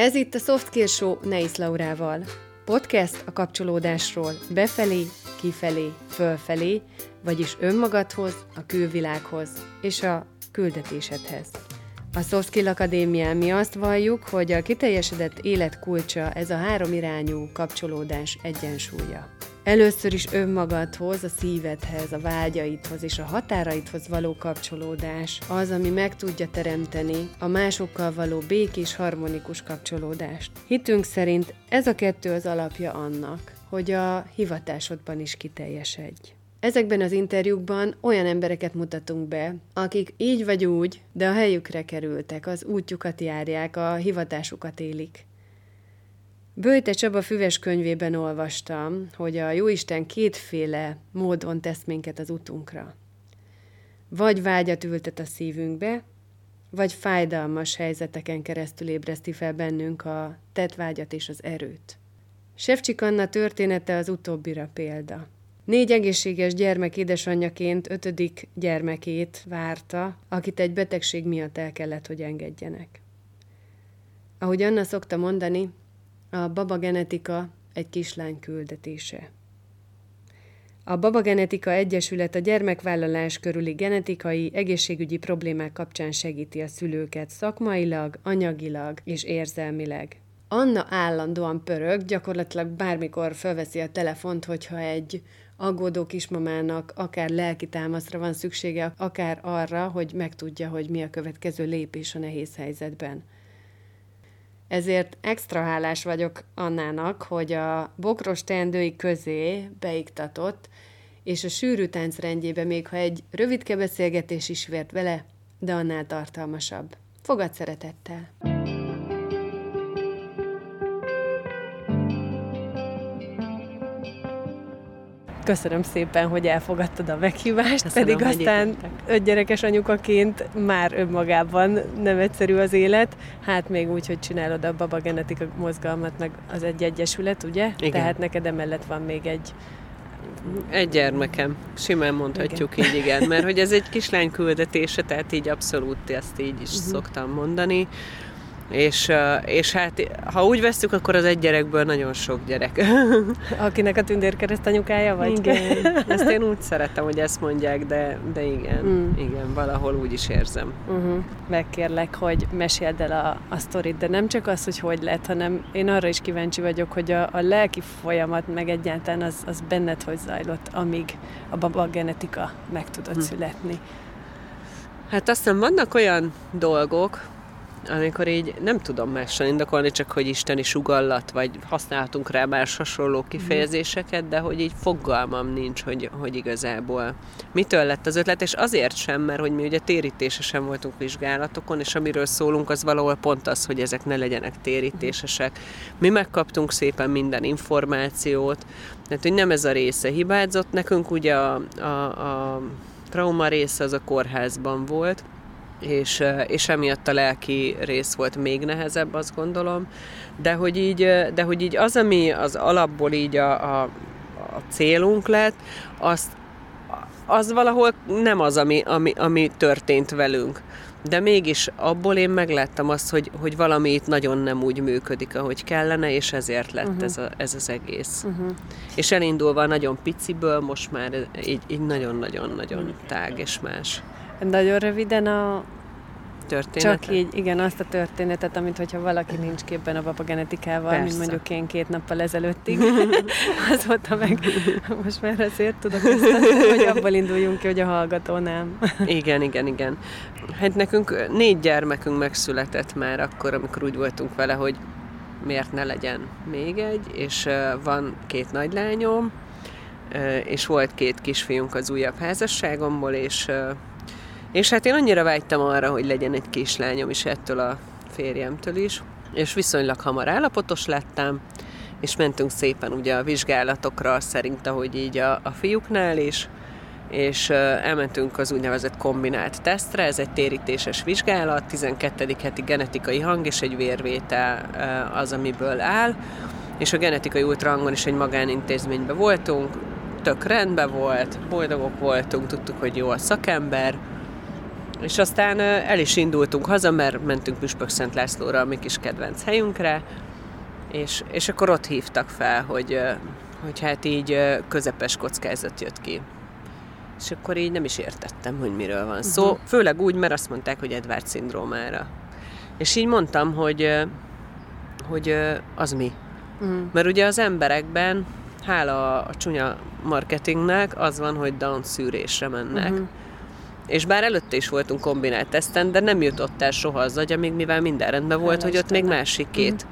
Ez itt a Soft Show Neis Laurával. Podcast a kapcsolódásról befelé, kifelé, fölfelé, vagyis önmagadhoz, a külvilághoz és a küldetésedhez. A Soft Skill Akadémián mi azt valljuk, hogy a kiteljesedett élet kulcsa ez a három irányú kapcsolódás egyensúlya. Először is önmagadhoz, a szívedhez, a vágyaidhoz és a határaidhoz való kapcsolódás az, ami meg tudja teremteni a másokkal való békés, harmonikus kapcsolódást. Hitünk szerint ez a kettő az alapja annak, hogy a hivatásodban is kiteljesedj. Ezekben az interjúkban olyan embereket mutatunk be, akik így vagy úgy, de a helyükre kerültek, az útjukat járják, a hivatásukat élik. Bőjte Csaba füves könyvében olvastam, hogy a Jóisten kétféle módon tesz minket az utunkra. Vagy vágyat ültet a szívünkbe, vagy fájdalmas helyzeteken keresztül ébreszti fel bennünk a tetvágyat és az erőt. Sevcsik Anna története az utóbbira példa. Négy egészséges gyermek édesanyjaként ötödik gyermekét várta, akit egy betegség miatt el kellett, hogy engedjenek. Ahogy Anna szokta mondani, a baba genetika egy kislány küldetése. A Baba Genetika Egyesület a gyermekvállalás körüli genetikai, egészségügyi problémák kapcsán segíti a szülőket szakmailag, anyagilag és érzelmileg. Anna állandóan pörög, gyakorlatilag bármikor felveszi a telefont, hogyha egy aggódó kismamának akár lelki támaszra van szüksége, akár arra, hogy megtudja, hogy mi a következő lépés a nehéz helyzetben. Ezért extra hálás vagyok Annának, hogy a bokros teendői közé beiktatott, és a sűrű táncrendjébe még ha egy rövidke beszélgetés is vért vele, de annál tartalmasabb. Fogad szeretettel! Köszönöm szépen, hogy elfogadtad a meghívást, Köszönöm, pedig aztán ötgyerekes anyukaként már önmagában nem egyszerű az élet. Hát még úgy, hogy csinálod a baba genetika mozgalmat, meg az egy egyesület, ugye? Igen. Tehát neked emellett van még egy egy gyermekem, simán mondhatjuk igen. így, igen, mert hogy ez egy kislány küldetése, tehát így abszolút ezt így is uh-huh. szoktam mondani. És, és hát, ha úgy veszük, akkor az egy gyerekből nagyon sok gyerek. Akinek a tündérkereszt anyukája vagy? Igen, ezt én úgy szeretem, hogy ezt mondják, de, de igen, mm. igen, valahol úgy is érzem. Uh-huh. Megkérlek, hogy meséld el a, a sztorit, de nem csak az, hogy hogy lett, hanem én arra is kíváncsi vagyok, hogy a, a lelki folyamat, meg egyáltalán az, az benned hogy zajlott, amíg a baba genetika meg tudott hm. születni. Hát aztán vannak olyan dolgok, amikor így nem tudom mással indokolni, csak hogy isteni sugallat, vagy használhatunk rá más hasonló kifejezéseket, de hogy így fogalmam nincs, hogy, hogy igazából mitől lett az ötlet, és azért sem, mert hogy mi ugye térítésesen voltunk vizsgálatokon, és amiről szólunk, az valahol pont az, hogy ezek ne legyenek térítésesek. Mi megkaptunk szépen minden információt, tehát hogy nem ez a része hibázott, nekünk ugye a, a, a trauma része az a kórházban volt, és, és emiatt a lelki rész volt még nehezebb, azt gondolom. De hogy így, de hogy így az, ami az alapból így a, a, a célunk lett, azt, az valahol nem az, ami, ami, ami történt velünk. De mégis abból én megláttam azt, hogy, hogy valami itt nagyon nem úgy működik, ahogy kellene, és ezért lett uh-huh. ez, a, ez az egész. Uh-huh. És elindulva nagyon piciből, most már így, így nagyon-nagyon-nagyon tág és más. Nagyon röviden a történetet? Csak így, igen, azt a történetet, amit hogyha valaki nincs képben a papagenetikával, Persze. mint mondjuk én két nappal ezelőttig. Azóta meg most már azért tudok ezt, hogy abból induljunk ki, hogy a hallgató nem. igen, igen, igen. Hát nekünk négy gyermekünk megszületett már akkor, amikor úgy voltunk vele, hogy miért ne legyen még egy, és van két nagylányom, és volt két kisfiunk az újabb házasságomból, és és hát én annyira vágytam arra, hogy legyen egy kislányom is ettől a férjemtől is, és viszonylag hamar állapotos lettem, és mentünk szépen ugye a vizsgálatokra, szerint ahogy így a, a fiúknál is, és elmentünk az úgynevezett kombinált tesztre, ez egy térítéses vizsgálat, 12. heti genetikai hang és egy vérvétel az, amiből áll, és a genetikai ultrahangon is egy magánintézményben voltunk, tök rendben volt, boldogok voltunk, tudtuk, hogy jó a szakember, És aztán el is indultunk haza, mert mentünk Püspök Szent Lászlóra, a mi kis kedvenc helyünkre, és, és akkor ott hívtak fel, hogy, hogy hát így közepes kockázat jött ki. És akkor így nem is értettem, hogy miről van szó. Uh-huh. Főleg úgy, mert azt mondták, hogy Edward szindrómára. És így mondtam, hogy, hogy az mi. Uh-huh. Mert ugye az emberekben, hála a csúnya marketingnek, az van, hogy Down szűrésre mennek. Uh-huh. És bár előtte is voltunk kombinált teszten, de nem jutott el soha az agya, még mivel minden rendben volt, Hála hogy ott még másik két,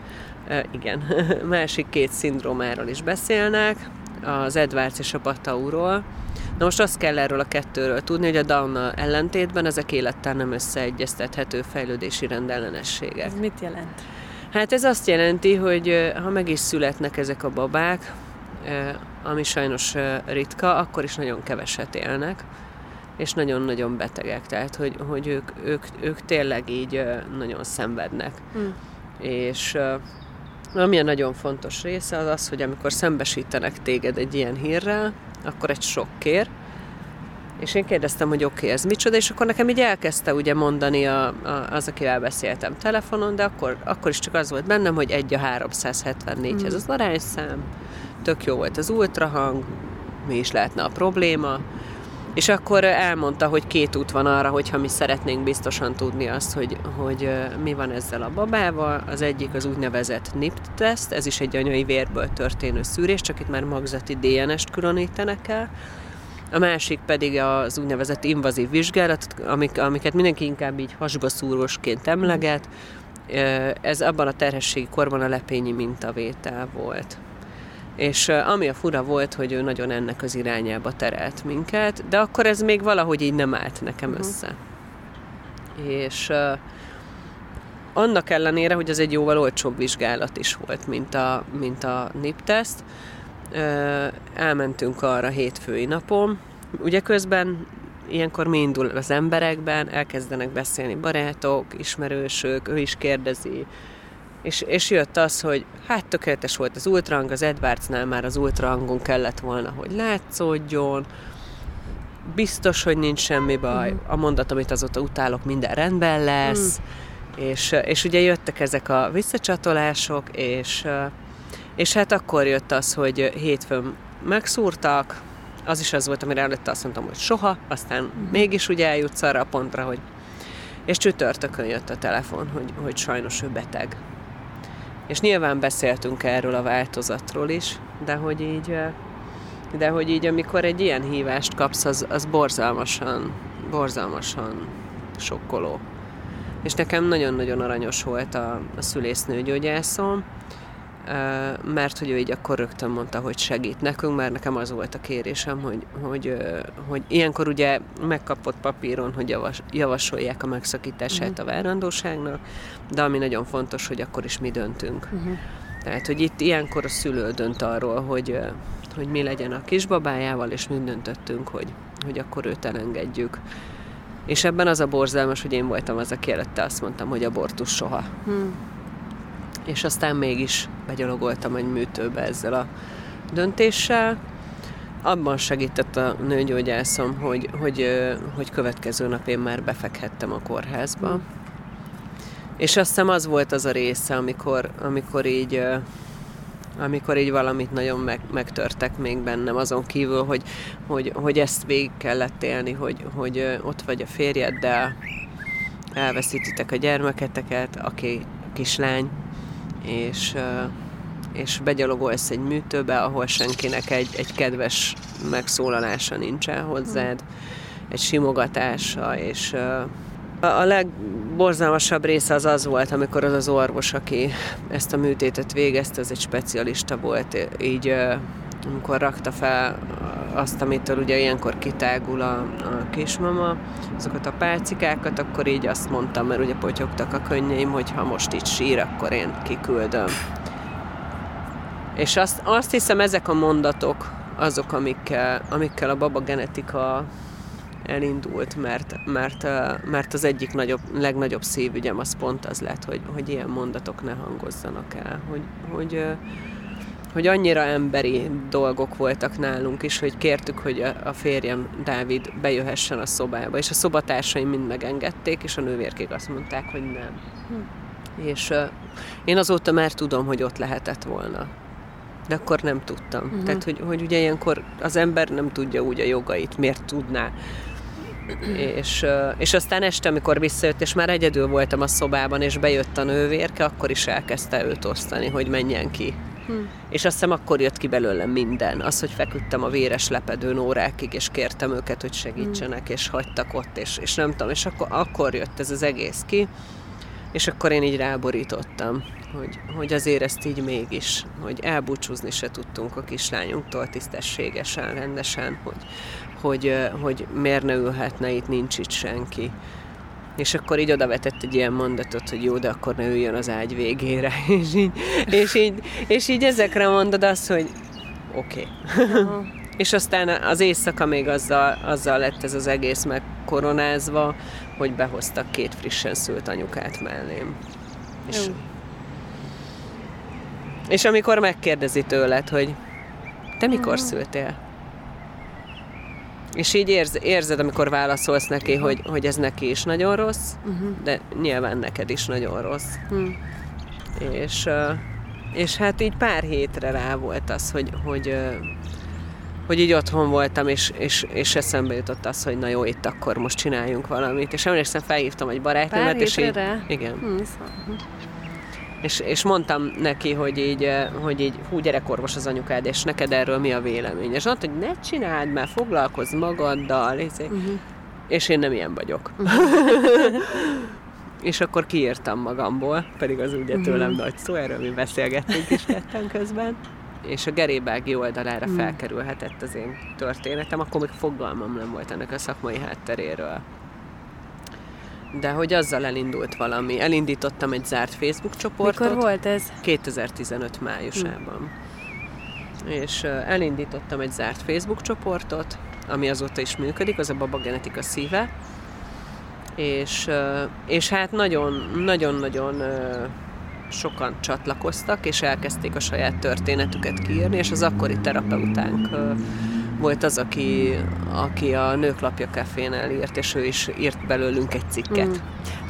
uh-huh. uh, igen, másik két szindrómáról is beszélnek, az Edwards és a Patauról. Na most azt kell erről a kettőről tudni, hogy a down ellentétben ezek élettel nem összeegyeztethető fejlődési rendellenességek. Ez mit jelent? Hát ez azt jelenti, hogy ha meg is születnek ezek a babák, ami sajnos ritka, akkor is nagyon keveset élnek, és nagyon-nagyon betegek, tehát hogy, hogy ők, ők, ők tényleg így nagyon szenvednek. Hmm. És ami a nagyon fontos része az az, hogy amikor szembesítenek téged egy ilyen hírrel, akkor egy sok kér, és én kérdeztem, hogy oké, okay, ez micsoda, és akkor nekem így elkezdte ugye mondani a, a, az, akivel beszéltem telefonon, de akkor, akkor is csak az volt bennem, hogy egy a 374 ez mm. az arányszám, tök jó volt az ultrahang, mi is lehetne a probléma, és akkor elmondta, hogy két út van arra, hogyha mi szeretnénk biztosan tudni azt, hogy, hogy mi van ezzel a babával. Az egyik az úgynevezett NIPT-teszt, ez is egy anyai vérből történő szűrés, csak itt már magzati DNS-t különítenek el. A másik pedig az úgynevezett invazív vizsgálat, amik, amiket mindenki inkább így hasba szúrósként emleget. Ez abban a terhességi korban a lepényi mintavétel volt. És ami a fura volt, hogy ő nagyon ennek az irányába terelt minket, de akkor ez még valahogy így nem állt nekem uh-huh. össze. És uh, annak ellenére, hogy ez egy jóval olcsóbb vizsgálat is volt, mint a, mint a NIP-teszt, uh, elmentünk arra hétfői napon. Ugye közben ilyenkor mi indul az emberekben, elkezdenek beszélni barátok, ismerősök, ő is kérdezi, és, és jött az, hogy hát tökéletes volt az ultrahang, az Edwardsnál már az ultrahangon kellett volna, hogy látszódjon, biztos, hogy nincs semmi baj, uh-huh. a mondat, amit azóta utálok, minden rendben lesz, uh-huh. és, és ugye jöttek ezek a visszacsatolások, és, és hát akkor jött az, hogy hétfőn megszúrtak, az is az volt, amire előtte azt mondtam, hogy soha, aztán uh-huh. mégis ugye eljutsz arra a pontra, hogy és csütörtökön jött a telefon, hogy, hogy sajnos ő beteg. És nyilván beszéltünk erről a változatról is, de hogy így, de hogy így amikor egy ilyen hívást kapsz, az, az borzalmasan, borzalmasan sokkoló. És nekem nagyon-nagyon aranyos volt a, a szülésznőgyógyászom, mert hogy ő így akkor rögtön mondta, hogy segít nekünk, mert nekem az volt a kérésem, hogy, hogy, hogy ilyenkor ugye megkapott papíron, hogy javas, javasolják a megszakítását uh-huh. a várandóságnak, de ami nagyon fontos, hogy akkor is mi döntünk. Uh-huh. Tehát, hogy itt ilyenkor a szülő dönt arról, hogy, hogy mi legyen a kisbabájával, és mi döntöttünk, hogy, hogy akkor őt elengedjük. És ebben az a borzalmas, hogy én voltam az, aki előtte azt mondtam, hogy abortus soha. Hmm és aztán mégis begyalogoltam egy műtőbe ezzel a döntéssel. Abban segített a nőgyógyászom, hogy, hogy, hogy következő nap én már befekhettem a kórházba. Mm. És azt hiszem az volt az a része, amikor, amikor így amikor így valamit nagyon meg, megtörtek még bennem, azon kívül, hogy, hogy, hogy ezt végig kellett élni, hogy, hogy ott vagy a férjeddel, elveszítitek a gyermeketeket, aki kislány, és, és begyalogolsz egy műtőbe, ahol senkinek egy, egy kedves megszólalása nincsen hozzád, egy simogatása, és a legborzalmasabb része az az volt, amikor az az orvos, aki ezt a műtétet végezte, ez egy specialista volt, így amikor rakta fel azt, amitől ugye ilyenkor kitágul a, a kismama, azokat a pálcikákat, akkor így azt mondtam, mert ugye potyogtak a könnyeim, hogy ha most itt sír, akkor én kiküldöm. És azt, azt hiszem, ezek a mondatok azok, amikkel, amikkel a baba genetika elindult, mert, mert, mert az egyik nagyobb, legnagyobb szívügyem az pont az lett, hogy, hogy ilyen mondatok ne hangozzanak el, hogy, hogy hogy annyira emberi dolgok voltak nálunk is, hogy kértük, hogy a férjem Dávid bejöhessen a szobába, és a szobatársaim mind megengedték, és a nővérkék azt mondták, hogy nem. Hm. És uh, én azóta már tudom, hogy ott lehetett volna. De akkor nem tudtam. Uh-huh. Tehát, hogy, hogy ugye ilyenkor az ember nem tudja úgy a jogait, miért tudná. És, és aztán este, amikor visszajött, és már egyedül voltam a szobában, és bejött a nővérke, akkor is elkezdte őt osztani, hogy menjen ki. Hm. És azt hiszem akkor jött ki belőlem minden. Az, hogy feküdtem a véres lepedőn órákig, és kértem őket, hogy segítsenek, hm. és hagytak ott, és, és nem tudom, és akkor, akkor jött ez az egész ki. És akkor én így ráborítottam, hogy, hogy azért ezt így mégis, hogy elbúcsúzni se tudtunk a kislányunktól tisztességesen, rendesen, hogy, hogy, hogy miért ne ülhetne itt, nincs itt senki. És akkor így odavetett egy ilyen mondatot, hogy jó, de akkor ne üljön az ágy végére. És így, és így, és így ezekre mondod azt, hogy oké. Okay. és aztán az éjszaka még azzal, azzal lett ez az egész megkoronázva, hogy behoztak két frissen szült anyukát mellém. És, és amikor megkérdezi tőled, hogy te mikor szültél? És így érz, érzed, amikor válaszolsz neki, uh-huh. hogy, hogy ez neki is nagyon rossz, uh-huh. de nyilván neked is nagyon rossz. Uh-huh. És, és hát így pár hétre rá volt az, hogy, hogy, hogy így otthon voltam, és, és, és eszembe jutott az, hogy na jó, itt akkor most csináljunk valamit. És emlékszem, felhívtam egy barátnőmet, és így... Rá? Igen. Szóval. És, és mondtam neki, hogy így, eh, hogy így, hú, gyerekorvos az anyukád, és neked erről mi a vélemény? És mondta, hogy ne csináld, mert foglalkozz magaddal, és, uh-huh. és én nem ilyen vagyok. Uh-huh. és akkor kiírtam magamból, pedig az ugye tőlem uh-huh. nagy szó, erről mi beszélgettünk is ketten közben és a gerébági oldalára uh-huh. felkerülhetett az én történetem, akkor még fogalmam nem volt ennek a szakmai hátteréről de hogy azzal elindult valami. Elindítottam egy zárt Facebook csoportot. Mikor volt ez? 2015 májusában. Hmm. És elindítottam egy zárt Facebook csoportot, ami azóta is működik, az a Baba Genetika szíve. És, és hát nagyon-nagyon-nagyon sokan csatlakoztak, és elkezdték a saját történetüket kiírni, és az akkori terapeutánk volt az, aki, aki a Nőklapja Cafénál írt, és ő is írt belőlünk egy cikket. Mm.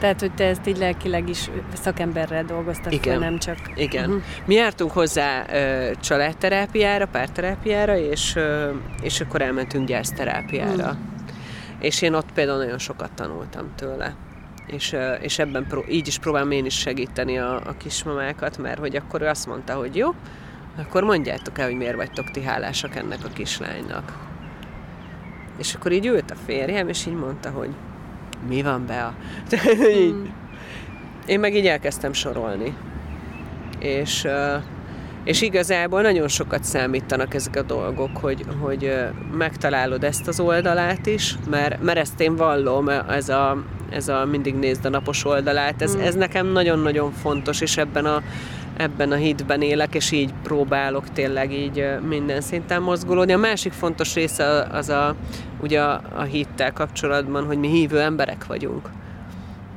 Tehát, hogy te ezt így lelkileg is szakemberrel dolgoztak Igen. fel, nem csak... Igen. Uh-huh. Mi jártunk hozzá ö, családterápiára, párterápiára, és, ö, és akkor elmentünk gyászterápiára. Mm. És én ott például nagyon sokat tanultam tőle. És, és ebben pró- így is próbálom én is segíteni a, a kismamákat, mert hogy akkor ő azt mondta, hogy jó, akkor mondjátok el, hogy miért vagytok ti hálásak ennek a kislánynak. És akkor így ült a férjem, és így mondta, hogy mi van be a... Mm. Én meg így elkezdtem sorolni. És, és igazából nagyon sokat számítanak ezek a dolgok, hogy, hogy megtalálod ezt az oldalát is, mert, mert ezt én vallom, ez a, ez a mindig nézd a napos oldalát, ez, mm. ez nekem nagyon-nagyon fontos, és ebben a, ebben a hitben élek, és így próbálok tényleg így minden szinten mozgolódni. A másik fontos része az a, ugye a, a hittel kapcsolatban, hogy mi hívő emberek vagyunk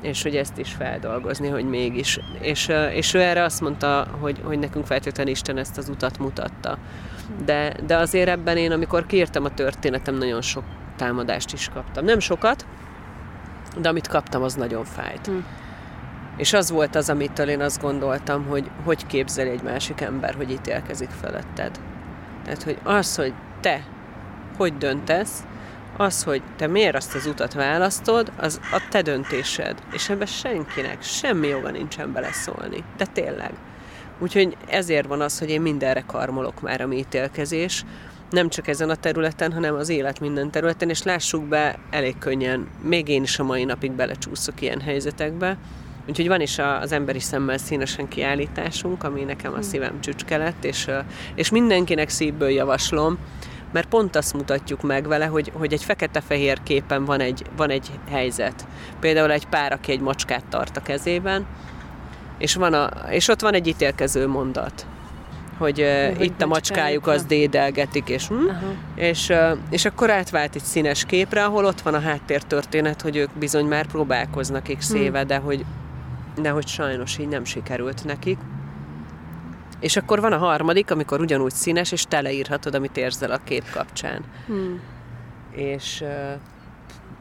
és hogy ezt is feldolgozni, hogy mégis. És, és ő erre azt mondta, hogy, hogy nekünk feltétlenül Isten ezt az utat mutatta. De, de azért ebben én, amikor kiírtam a történetem, nagyon sok támadást is kaptam. Nem sokat, de amit kaptam, az nagyon fájt. Hm. És az volt az, amitől én azt gondoltam, hogy hogy képzeli egy másik ember, hogy ítélkezik feletted. Tehát, hogy az, hogy te hogy döntesz, az, hogy te miért azt az utat választod, az a te döntésed. És ebben senkinek semmi joga nincsen beleszólni. De tényleg. Úgyhogy ezért van az, hogy én mindenre karmolok már a mi ítélkezés, nem csak ezen a területen, hanem az élet minden területen, és lássuk be, elég könnyen, még én is a mai napig belecsúszok ilyen helyzetekbe, Úgyhogy van is az emberi szemmel színesen kiállításunk, ami nekem a hm. szívem csücske lett, és, és mindenkinek szívből javaslom, mert pont azt mutatjuk meg vele, hogy, hogy egy fekete-fehér képen van egy, van egy helyzet. Például egy pár, aki egy macskát tart a kezében, és, van a, és ott van egy ítélkező mondat, hogy uh, itt a macskájuk az dédelgetik, és, hm? és, uh, és akkor átvált egy színes képre, ahol ott van a háttértörténet, hogy ők bizony már próbálkoznak x éve, hm. de hogy de hogy sajnos így nem sikerült nekik. És akkor van a harmadik, amikor ugyanúgy színes, és teleírhatod, amit érzel a kép kapcsán. Hmm. És uh,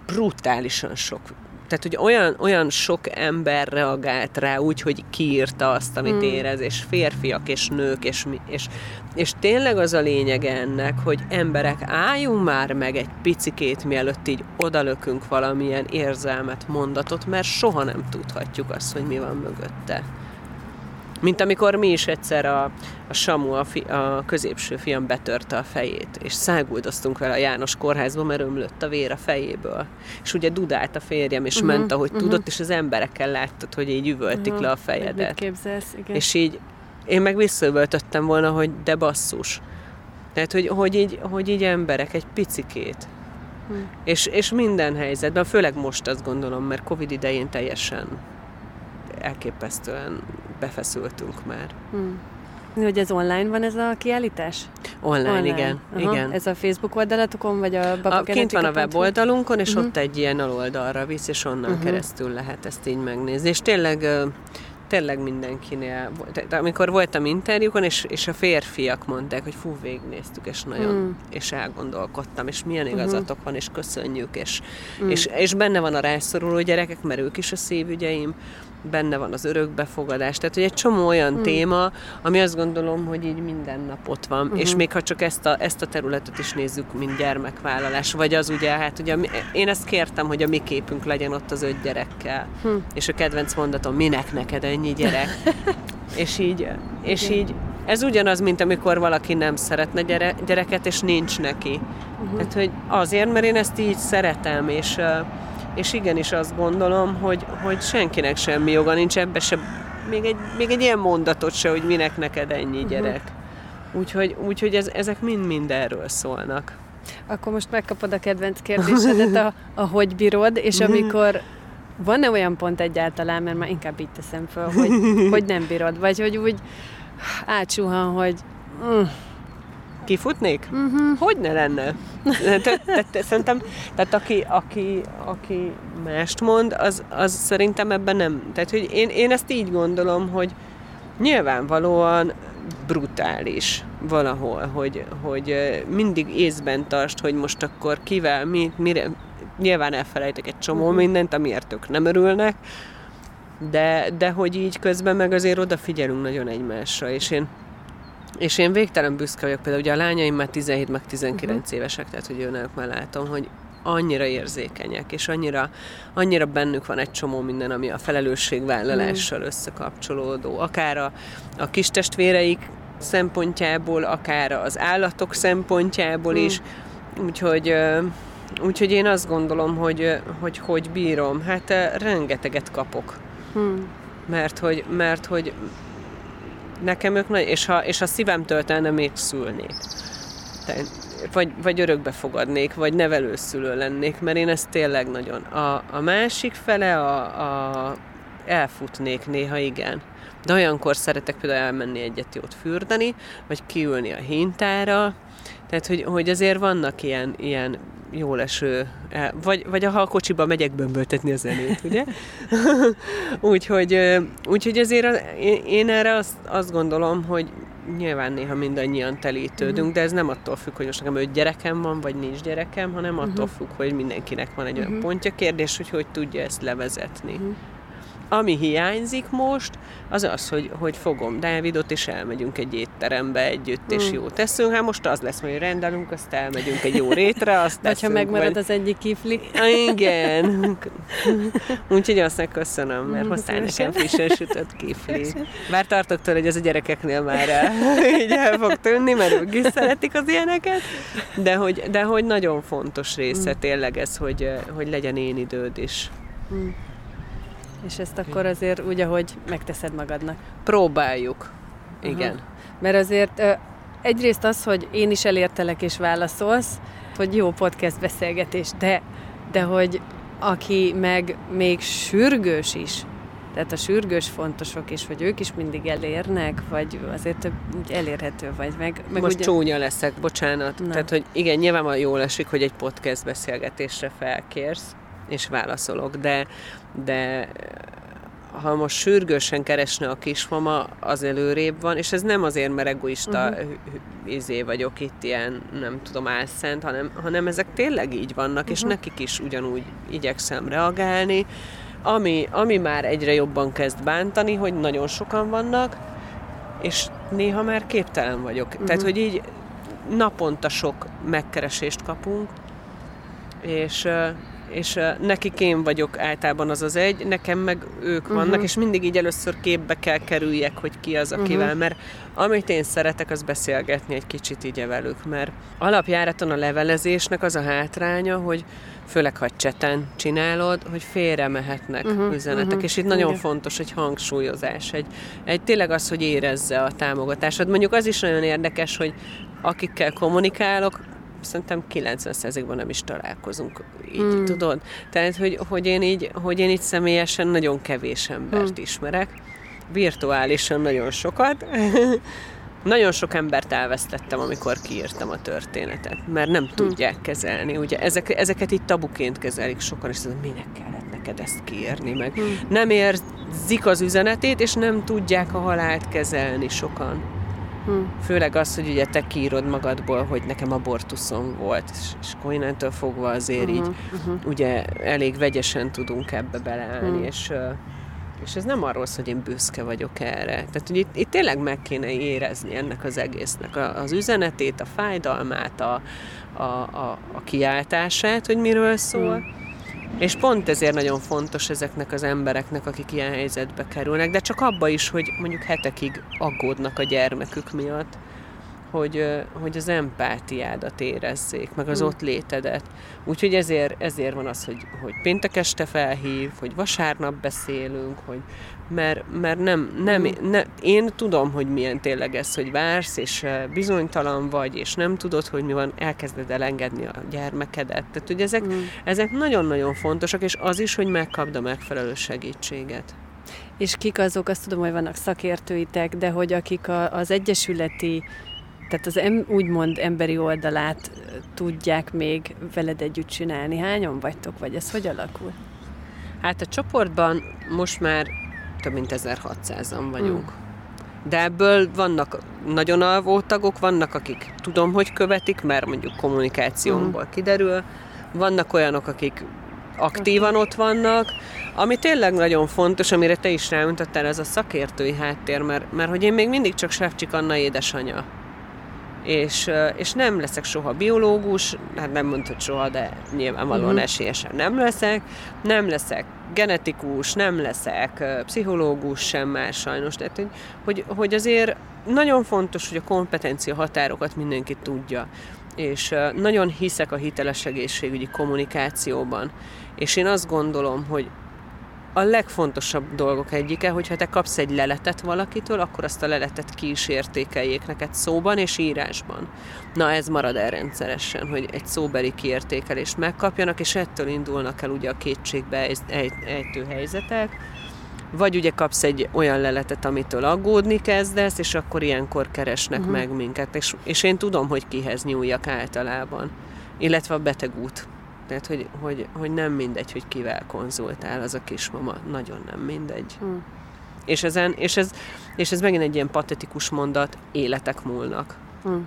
brutálisan sok tehát, hogy olyan, olyan sok ember reagált rá úgy, hogy kiírta azt, amit hmm. érez, és férfiak, és nők, és, és, és tényleg az a lényeg ennek, hogy emberek, álljunk már meg egy picikét, mielőtt így odalökünk valamilyen érzelmet, mondatot, mert soha nem tudhatjuk azt, hogy mi van mögötte. Mint amikor mi is egyszer a, a Samu, a, fi, a középső fiam betörte a fejét, és száguldoztunk vele a János kórházba, mert ömlött a vér a fejéből. És ugye dudált a férjem, és uh-huh, ment, ahogy uh-huh. tudott, és az emberekkel láttad, hogy így üvöltik uh-huh. le a fejedet. Mit képzelsz, igen. És így én meg visszaüvöltöttem volna, hogy de basszus. Tehát, hogy, hogy, így, hogy így emberek egy picikét. Hmm. És, és minden helyzetben, főleg most azt gondolom, mert Covid idején teljesen elképesztően befeszültünk már. Hmm. Hogy ez online van ez a kiállítás? Online, online. igen. Aha. igen. Ez a Facebook oldalatokon, vagy a a, Kint van a weboldalunkon, és uh-huh. ott egy ilyen aloldalra visz, és onnan uh-huh. keresztül lehet ezt így megnézni. És tényleg tényleg mindenkinél, de amikor voltam interjúkon, és, és a férfiak mondták, hogy fú, végignéztük, és nagyon, mm. és elgondolkodtam, és milyen mhm. igazatok uh-huh. van, és köszönjük, és, mm. és, és benne van a rászoruló gyerekek, mert ők is a szívügyeim, benne van az örökbefogadás, tehát hogy egy csomó olyan mm. téma, ami azt gondolom, hogy így minden nap ott van, uh-huh. és még ha csak ezt a, ezt a területet is nézzük, mint gyermekvállalás, vagy az ugye, hát ugye én ezt kértem, hogy a mi képünk legyen ott az öt gyerekkel, hm. és a kedvenc mondatom, minek neked ennyi gyerek? és így, és Igen. így ez ugyanaz, mint amikor valaki nem szeretne gyere, gyereket, és nincs neki. Uh-huh. Tehát, hogy azért, mert én ezt így szeretem, és és igenis azt gondolom, hogy, hogy senkinek semmi joga nincs ebbe se, még egy, még egy ilyen mondatot se, hogy minek neked ennyi mhm. gyerek. Uh-huh. Úgyhogy, úgyhogy ez, ezek mind-mind erről szólnak. Akkor most megkapod a kedvenc kérdésedet, a, a hogy bírod, és mhm. amikor van-e olyan pont egyáltalán, mert már inkább így teszem fel, hogy, hogy nem bírod, vagy hogy úgy átsuhan, hogy uh, Kifutnék? Uh-huh. Hogy ne lenne? Tehát szerintem, tehát aki, aki, aki mást mond, az, az szerintem ebben nem. Tehát, hogy én, én ezt így gondolom, hogy nyilvánvalóan brutális valahol, hogy, hogy mindig észben tartsd, hogy most akkor kivel, mi, mire, nyilván elfelejtek egy csomó uh-huh. mindent, amiért ők nem örülnek, de, de hogy így közben meg azért odafigyelünk nagyon egymásra, és én és én végtelen büszke vagyok, például ugye a lányaim már 17 meg 19 uh-huh. évesek, tehát hogy őnek már látom, hogy annyira érzékenyek, és annyira, annyira bennük van egy csomó minden, ami a felelősségvállalással mhm. összekapcsolódó. Akár a, a kis testvéreik szempontjából, akár az állatok szempontjából is. Úgyhogy, úgyhogy én azt gondolom, hogy hogy, hogy bírom. Hát rengeteget kapok. Uh-huh. Mert hogy, mert hogy nekem ők nagy, és ha, és ha szívem töltene, még szülnék. Te, vagy, vagy örökbe fogadnék, vagy nevelőszülő lennék, mert én ezt tényleg nagyon. A, a másik fele a, a elfutnék néha, igen. De olyankor szeretek például elmenni egyet jót fürdeni, vagy kiülni a hintára, tehát, hogy, hogy azért vannak ilyen, ilyen jó leső, vagy, vagy ha a kocsiba megyek bömböltetni a zenét, ugye? úgyhogy, úgyhogy azért én, én erre azt, azt gondolom, hogy nyilván néha mindannyian telítődünk, uh-huh. de ez nem attól függ, hogy most nekem öt gyerekem van, vagy nincs gyerekem, hanem attól uh-huh. függ, hogy mindenkinek van egy uh-huh. olyan pontja. Kérdés, hogy hogy tudja ezt levezetni. Uh-huh. Ami hiányzik most, az az, hogy, hogy fogom Dávidot, és elmegyünk egy étterembe együtt, és mm. jó teszünk. Hát most az lesz, hogy rendelünk, azt elmegyünk egy jó rétre, azt Vagy ha megmarad vagy... az egyik kifli. Igen. Úgyhogy azt megköszönöm, mert mm, hoztál nekem frissen sütött kifli. Bár tartok tőle, hogy ez a gyerekeknél már el, így el fog tűnni, mert ők is szeretik az ilyeneket, de hogy, de hogy nagyon fontos része mm. tényleg ez, hogy, hogy legyen én időd is. Mm. És ezt akkor azért úgy, ahogy megteszed magadnak. Próbáljuk. Igen. Uh-huh. Mert azért egyrészt az, hogy én is elértelek és válaszolsz, hogy jó podcast beszélgetés, de, de hogy aki meg még sürgős is, tehát a sürgős fontosok is, hogy ők is mindig elérnek, vagy azért elérhető vagy meg. meg Most ugye... csúnya leszek, bocsánat. Na. Tehát, hogy igen, nyilván jól esik, hogy egy podcast beszélgetésre felkérsz, és válaszolok, de, de ha most sürgősen keresne a kismama, az előrébb van, és ez nem azért, mert egoista uh-huh. izé vagyok itt ilyen, nem tudom, álszent, hanem, hanem ezek tényleg így vannak, uh-huh. és nekik is ugyanúgy igyekszem reagálni. Ami, ami már egyre jobban kezd bántani, hogy nagyon sokan vannak, és néha már képtelen vagyok. Uh-huh. Tehát, hogy így naponta sok megkeresést kapunk, és és nekik én vagyok általában az az egy, nekem meg ők uh-huh. vannak, és mindig így először képbe kell kerüljek, hogy ki az, akivel, uh-huh. mert amit én szeretek, az beszélgetni egy kicsit így velük, mert alapjáraton a levelezésnek az a hátránya, hogy főleg ha cseten csinálod, hogy félre mehetnek uh-huh, üzenetek, uh-huh, és itt nagyon igen. fontos egy hangsúlyozás, egy, egy tényleg az, hogy érezze a támogatásod. Mondjuk az is nagyon érdekes, hogy akikkel kommunikálok, szerintem 90%-ban nem is találkozunk így, hmm. tudod? Tehát, hogy, hogy, én így, hogy én így személyesen nagyon kevés embert hmm. ismerek, virtuálisan nagyon sokat, nagyon sok embert elvesztettem, amikor kiírtam a történetet, mert nem hmm. tudják kezelni. Ugye ezek, ezeket itt tabuként kezelik sokan, és az, minek kellett neked ezt kiírni, meg hmm. nem érzik az üzenetét, és nem tudják a halált kezelni sokan. Hm. Főleg az, hogy ugye te kiírod magadból, hogy nekem abortuszom volt, és, és akkor innentől fogva azért uh-huh, így uh-huh. ugye elég vegyesen tudunk ebbe beleállni, uh-huh. és, és ez nem arról szól, hogy én büszke vagyok erre. Tehát, hogy itt, itt tényleg meg kéne érezni ennek az egésznek az üzenetét, a fájdalmát, a, a, a, a kiáltását, hogy miről szól. Uh-huh és pont ezért nagyon fontos ezeknek az embereknek, akik ilyen helyzetbe kerülnek, de csak abba is, hogy mondjuk hetekig aggódnak a gyermekük miatt, hogy, hogy az empátiádat érezzék, meg az mm. ott létedet. Úgyhogy ezért, ezért van az, hogy, hogy péntek este felhív, hogy vasárnap beszélünk, hogy mert, mert nem, nem, mm. ne, én tudom, hogy milyen tényleg ez, hogy vársz, és bizonytalan vagy, és nem tudod, hogy mi van, elkezded elengedni a gyermekedet. Tehát, hogy ezek, mm. ezek nagyon-nagyon fontosak, és az is, hogy megkapd a megfelelő segítséget. És kik azok, azt tudom, hogy vannak szakértőitek, de hogy akik a, az egyesületi tehát az em, úgymond emberi oldalát tudják még veled együtt csinálni. Hányan vagytok, vagy ez hogy alakul? Hát a csoportban most már több mint 1600-an vagyunk. Mm. De ebből vannak nagyon alvó tagok, vannak, akik tudom, hogy követik, mert mondjuk kommunikációmból mm. kiderül, vannak olyanok, akik aktívan ott vannak, ami tényleg nagyon fontos, amire te is rámutattál, ez a szakértői háttér, mert, mert hogy én még mindig csak Sefcsik Anna édesanyja és, és nem leszek soha biológus, hát nem mondtad soha, de nyilvánvalóan uh-huh. esélyesen nem leszek, nem leszek genetikus, nem leszek pszichológus sem már sajnos, tehát hogy, hogy, hogy azért nagyon fontos, hogy a kompetencia határokat mindenki tudja, és nagyon hiszek a hiteles egészségügyi kommunikációban, és én azt gondolom, hogy a legfontosabb dolgok egyike, hogyha te kapsz egy leletet valakitől, akkor azt a leletet ki is értékeljék neked szóban és írásban. Na ez marad el rendszeresen, hogy egy szóbeli kiértékelést megkapjanak, és ettől indulnak el ugye a kétségbe ejtő helyzetek, vagy ugye kapsz egy olyan leletet, amitől aggódni kezdesz, és akkor ilyenkor keresnek uh-huh. meg minket, és, és én tudom, hogy kihez nyúljak általában, illetve a betegút tehát, hogy, hogy, hogy nem mindegy, hogy kivel konzultál az a kismama. Nagyon nem mindegy. Hmm. És, ezen, és, ez, és ez megint egy ilyen patetikus mondat, életek múlnak. Hmm.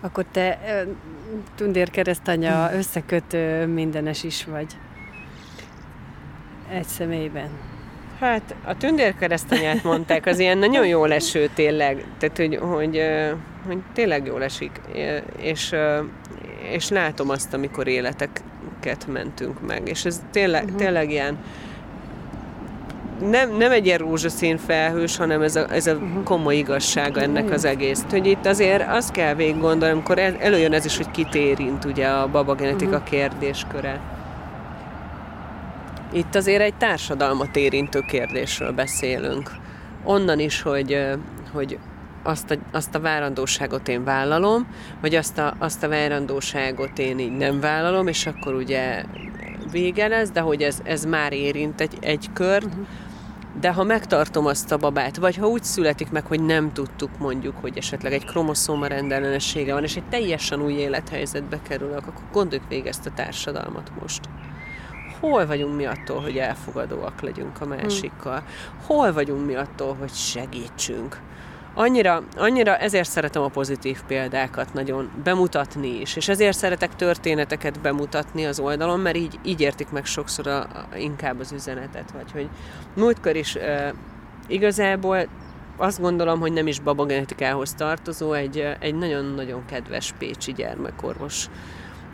Akkor te Tundér keresztanya hmm. összekötő mindenes is vagy. Egy személyben. Hát a tündérkeresztanyát mondták, az ilyen nagyon jó eső tényleg, tehát hogy, hogy, hogy tényleg jól esik, és, és látom azt, amikor életeket mentünk meg, és ez tényleg, uh-huh. tényleg ilyen nem, nem egy ilyen rózsaszín felhős, hanem ez a, ez a uh-huh. komoly igazsága ennek az egész. Hogy itt azért azt kell végig gondolni, amikor el, előjön ez is, hogy kit érint ugye a babagenetika uh-huh. kérdésköre. Itt azért egy társadalmat érintő kérdésről beszélünk. Onnan is, hogy, hogy azt a, azt a várandóságot én vállalom, vagy azt a, azt a várandóságot én így nem vállalom, és akkor ugye vége lesz, de hogy ez, ez már érint egy, egy kört, uh-huh. de ha megtartom azt a babát, vagy ha úgy születik meg, hogy nem tudtuk mondjuk, hogy esetleg egy kromoszóma rendellenessége van, és egy teljesen új élethelyzetbe kerülök, akkor gondoljuk végig ezt a társadalmat most hol vagyunk mi attól, hogy elfogadóak legyünk a másikkal, hol vagyunk mi attól, hogy segítsünk. Annyira, annyira ezért szeretem a pozitív példákat nagyon bemutatni is, és ezért szeretek történeteket bemutatni az oldalon, mert így, így értik meg sokszor a, a, inkább az üzenetet, vagy hogy múltkor is e, igazából azt gondolom, hogy nem is babagenetikához tartozó, egy, egy nagyon-nagyon kedves pécsi gyermekorvos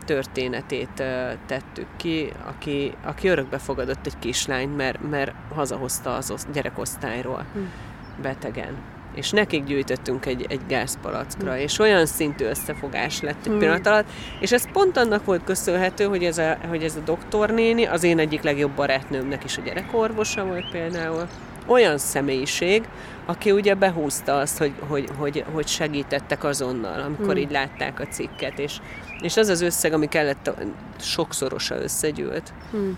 történetét tettük ki, aki, aki örökbe fogadott egy kislányt, mert, mert hazahozta az gyerekosztályról hm. betegen. És nekik gyűjtöttünk egy, egy gázpalackra, hm. és olyan szintű összefogás lett egy hm. pillanat alatt, és ez pont annak volt köszönhető, hogy ez a, hogy ez a doktornéni, az én egyik legjobb barátnőmnek is a gyerekorvosa volt például, olyan személyiség, aki ugye behúzta azt, hogy, hogy, hogy, hogy segítettek azonnal, amikor hmm. így látták a cikket, és, és az az összeg, ami kellett, sokszorosa összegyűlt. Hmm.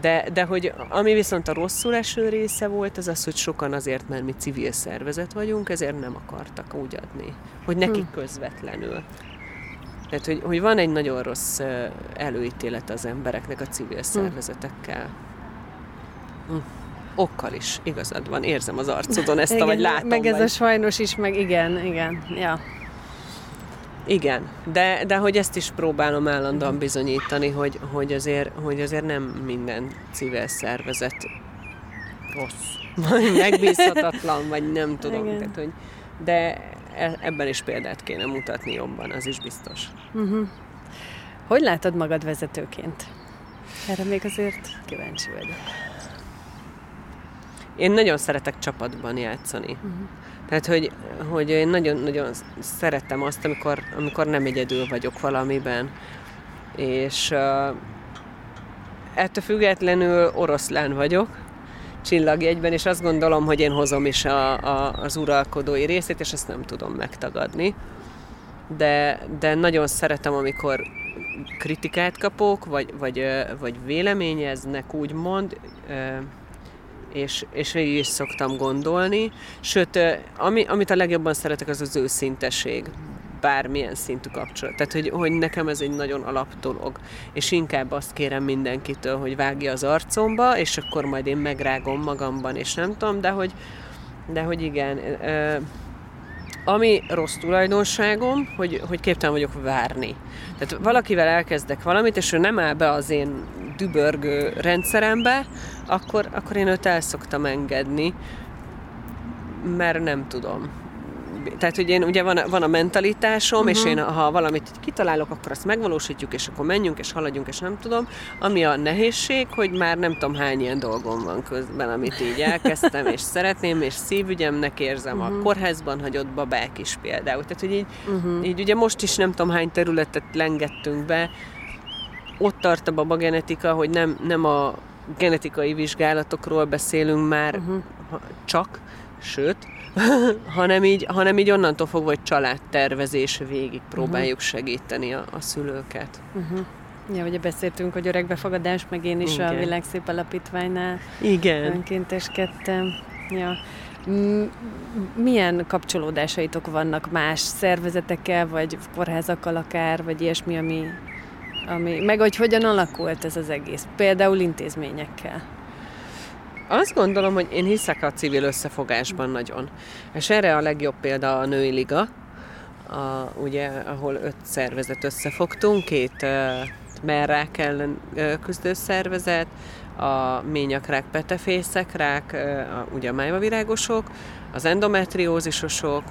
De, de hogy ami viszont a rosszul eső része volt, az az, hogy sokan azért, mert mi civil szervezet vagyunk, ezért nem akartak úgy adni, hogy nekik hmm. közvetlenül. Tehát, hogy, hogy van egy nagyon rossz előítélet az embereknek a civil hm. szervezetekkel. Hmm okkal is igazad van, érzem az arcodon ezt, igen, vagy látom. Meg ez vagy. a sajnos is, meg igen, igen, ja. Igen, de, de hogy ezt is próbálom állandóan bizonyítani, hogy, hogy, azért, hogy azért nem minden civil szervezet rossz, vagy megbízhatatlan, vagy nem tudom. Tehát, hogy, de e, ebben is példát kéne mutatni jobban, az is biztos. Uh-huh. Hogy látod magad vezetőként? Erre még azért kíváncsi vagyok. Én nagyon szeretek csapatban játszani. Uh-huh. Tehát, hogy, hogy én nagyon-nagyon szeretem azt, amikor, amikor nem egyedül vagyok valamiben. És uh, ettől függetlenül oroszlán vagyok, csillagjegyben, és azt gondolom, hogy én hozom is a, a, az uralkodói részét, és ezt nem tudom megtagadni. De, de nagyon szeretem, amikor kritikát kapok, vagy, vagy, vagy véleményeznek, úgymond, és, és végig is szoktam gondolni. Sőt, ami, amit a legjobban szeretek, az az őszinteség bármilyen szintű kapcsolat. Tehát, hogy, hogy nekem ez egy nagyon alap dolog. És inkább azt kérem mindenkitől, hogy vágja az arcomba, és akkor majd én megrágom magamban, és nem tudom, de hogy, de hogy igen. Ami rossz tulajdonságom, hogy, hogy képtelen vagyok várni. Tehát valakivel elkezdek valamit, és ő nem áll be az én dübörgő rendszerembe, akkor, akkor én őt el szoktam engedni, mert nem tudom. Tehát, hogy én ugye van, van a mentalitásom, uh-huh. és mhm. én ha valamit kitalálok, akkor azt megvalósítjuk, és akkor menjünk, és haladjunk, és nem tudom. Ami a nehézség, hogy már nem tudom hány ilyen dolgom van közben, amit így elkezdtem, és szeretném, és szívügyemnek érzem uh-huh. a mhm. kórházban hagyott babák is például. Tehát, hogy így, uh-huh. így ugye most is nem tudom hány területet lengettünk be, ott tart a babagenetika, hogy nem, nem a genetikai vizsgálatokról beszélünk már uh-huh. csak, sőt, hanem, így, hanem így onnantól fogva, hogy családtervezés végig próbáljuk uh-huh. segíteni a, a szülőket. Uh-huh. Ja, ugye beszéltünk, hogy öregbefogadás, meg én is Igen. a Világszép Alapítványnál Igen. önkénteskedtem. Ja. Milyen kapcsolódásaitok vannak más szervezetekkel, vagy kórházakkal akár, vagy ilyesmi, ami ami, meg hogy hogyan alakult ez az egész, például intézményekkel. Azt gondolom, hogy én hiszek a civil összefogásban nagyon. És erre a legjobb példa a Női Liga, a, ugye, ahol öt szervezet összefogtunk, két uh, merrák ellen uh, küzdő szervezet, a ményakrák, petefészekrák, uh, ugye a májvavirágosok, az endometriózisosok,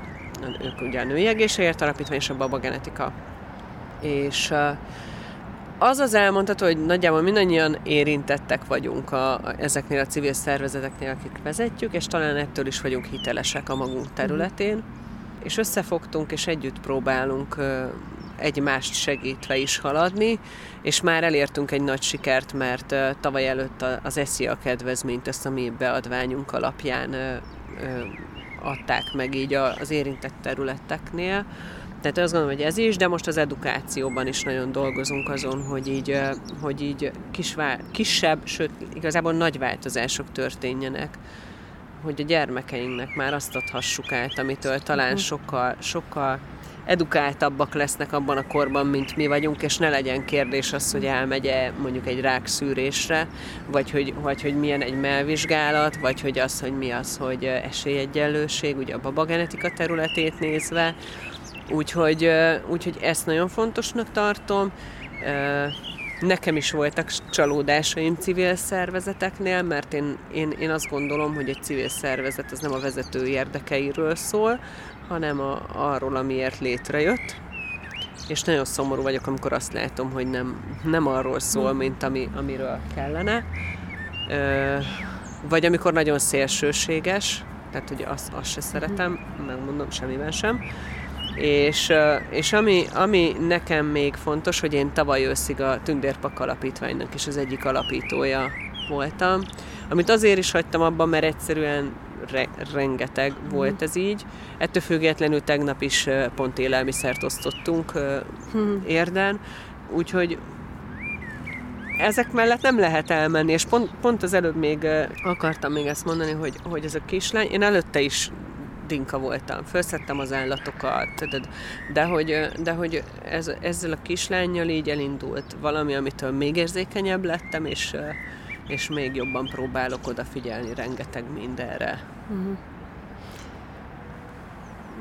ők ugye a Női Egészségért Alapítvány és a babagenetika. És uh, az az elmondható, hogy nagyjából mindannyian érintettek vagyunk a, a, ezeknél a civil szervezeteknél, akik vezetjük, és talán ettől is vagyunk hitelesek a magunk területén, és összefogtunk, és együtt próbálunk egymást segítve is haladni, és már elértünk egy nagy sikert, mert tavaly előtt az a kedvezményt, ezt a mi beadványunk alapján adták meg így az érintett területeknél, tehát azt gondolom, hogy ez is, de most az edukációban is nagyon dolgozunk azon, hogy így, hogy így kisvá, kisebb, sőt igazából nagy változások történjenek, hogy a gyermekeinknek már azt adhassuk át, amitől talán uh-huh. sokkal, sokkal edukáltabbak lesznek abban a korban, mint mi vagyunk, és ne legyen kérdés az, hogy elmegye mondjuk egy rákszűrésre, vagy hogy, vagy hogy milyen egy melvizsgálat, vagy hogy az, hogy mi az, hogy esélyegyenlőség, ugye a babagenetika területét nézve. Úgyhogy, úgyhogy ezt nagyon fontosnak tartom. Nekem is voltak csalódásaim civil szervezeteknél, mert én, én, én azt gondolom, hogy egy civil szervezet az nem a vezető érdekeiről szól, hanem a, arról, amiért létrejött. És nagyon szomorú vagyok, amikor azt látom, hogy nem, nem arról szól, mint ami, amiről kellene. Ö, vagy amikor nagyon szélsőséges, tehát hogy azt, azt se szeretem, megmondom, semmiben sem. És, és ami, ami nekem még fontos, hogy én tavaly őszig a Tündérpak Alapítványnak is az egyik alapítója voltam, amit azért is hagytam abban, mert egyszerűen re, rengeteg mm. volt ez így. Ettől függetlenül tegnap is pont élelmiszert osztottunk mm. érden, úgyhogy ezek mellett nem lehet elmenni, és pont, pont az előbb még akartam még ezt mondani, hogy, hogy ez a kislány, én előtte is dinka voltam, felszettem az állatokat, de, de hogy, de hogy ez, ezzel a kislányjal így elindult valami, amitől még érzékenyebb lettem, és, és még jobban próbálok odafigyelni rengeteg mindenre. Uh-huh.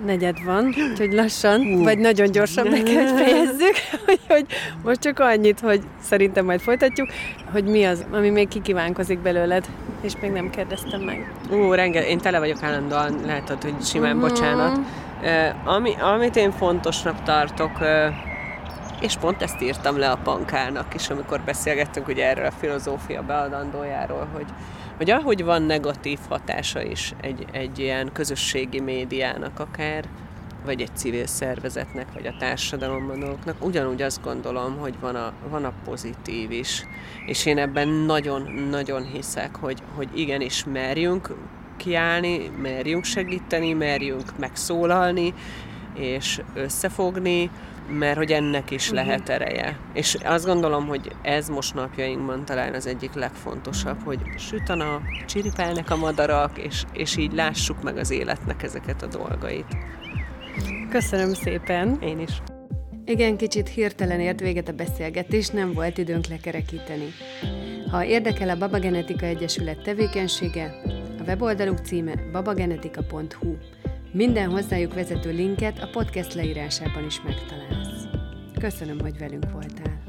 Negyed van, úgyhogy lassan, uh. vagy nagyon gyorsan meg kell fejezzük, hogy, most csak annyit, hogy szerintem majd folytatjuk, hogy mi az, ami még kikívánkozik belőled, és még nem kérdeztem meg. Ú, rengeteg, én tele vagyok állandóan, lehet, hogy simán uh-huh. bocsánat. Uh, ami, amit én fontosnak tartok, uh, és pont ezt írtam le a pankának is, amikor beszélgettünk ugye erről a filozófia beadandójáról, hogy, hogy ahogy van negatív hatása is egy, egy ilyen közösségi médiának akár, vagy egy civil szervezetnek, vagy a társadalomban ugyanúgy azt gondolom, hogy van a, van a pozitív is. És én ebben nagyon-nagyon hiszek, hogy, hogy igenis merjünk kiállni, merjünk segíteni, merjünk megszólalni, és összefogni, mert hogy ennek is uh-huh. lehet ereje. És azt gondolom, hogy ez most napjainkban talán az egyik legfontosabb, hogy süt a nap, csiripelnek a madarak, és, és így lássuk meg az életnek ezeket a dolgait. Köszönöm szépen! Én is. Igen, kicsit hirtelen ért véget a beszélgetés, nem volt időnk lekerekíteni. Ha érdekel a Baba Genetika Egyesület tevékenysége, a weboldaluk címe babagenetika.hu. Minden hozzájuk vezető linket a podcast leírásában is megtalálsz. Köszönöm, hogy velünk voltál.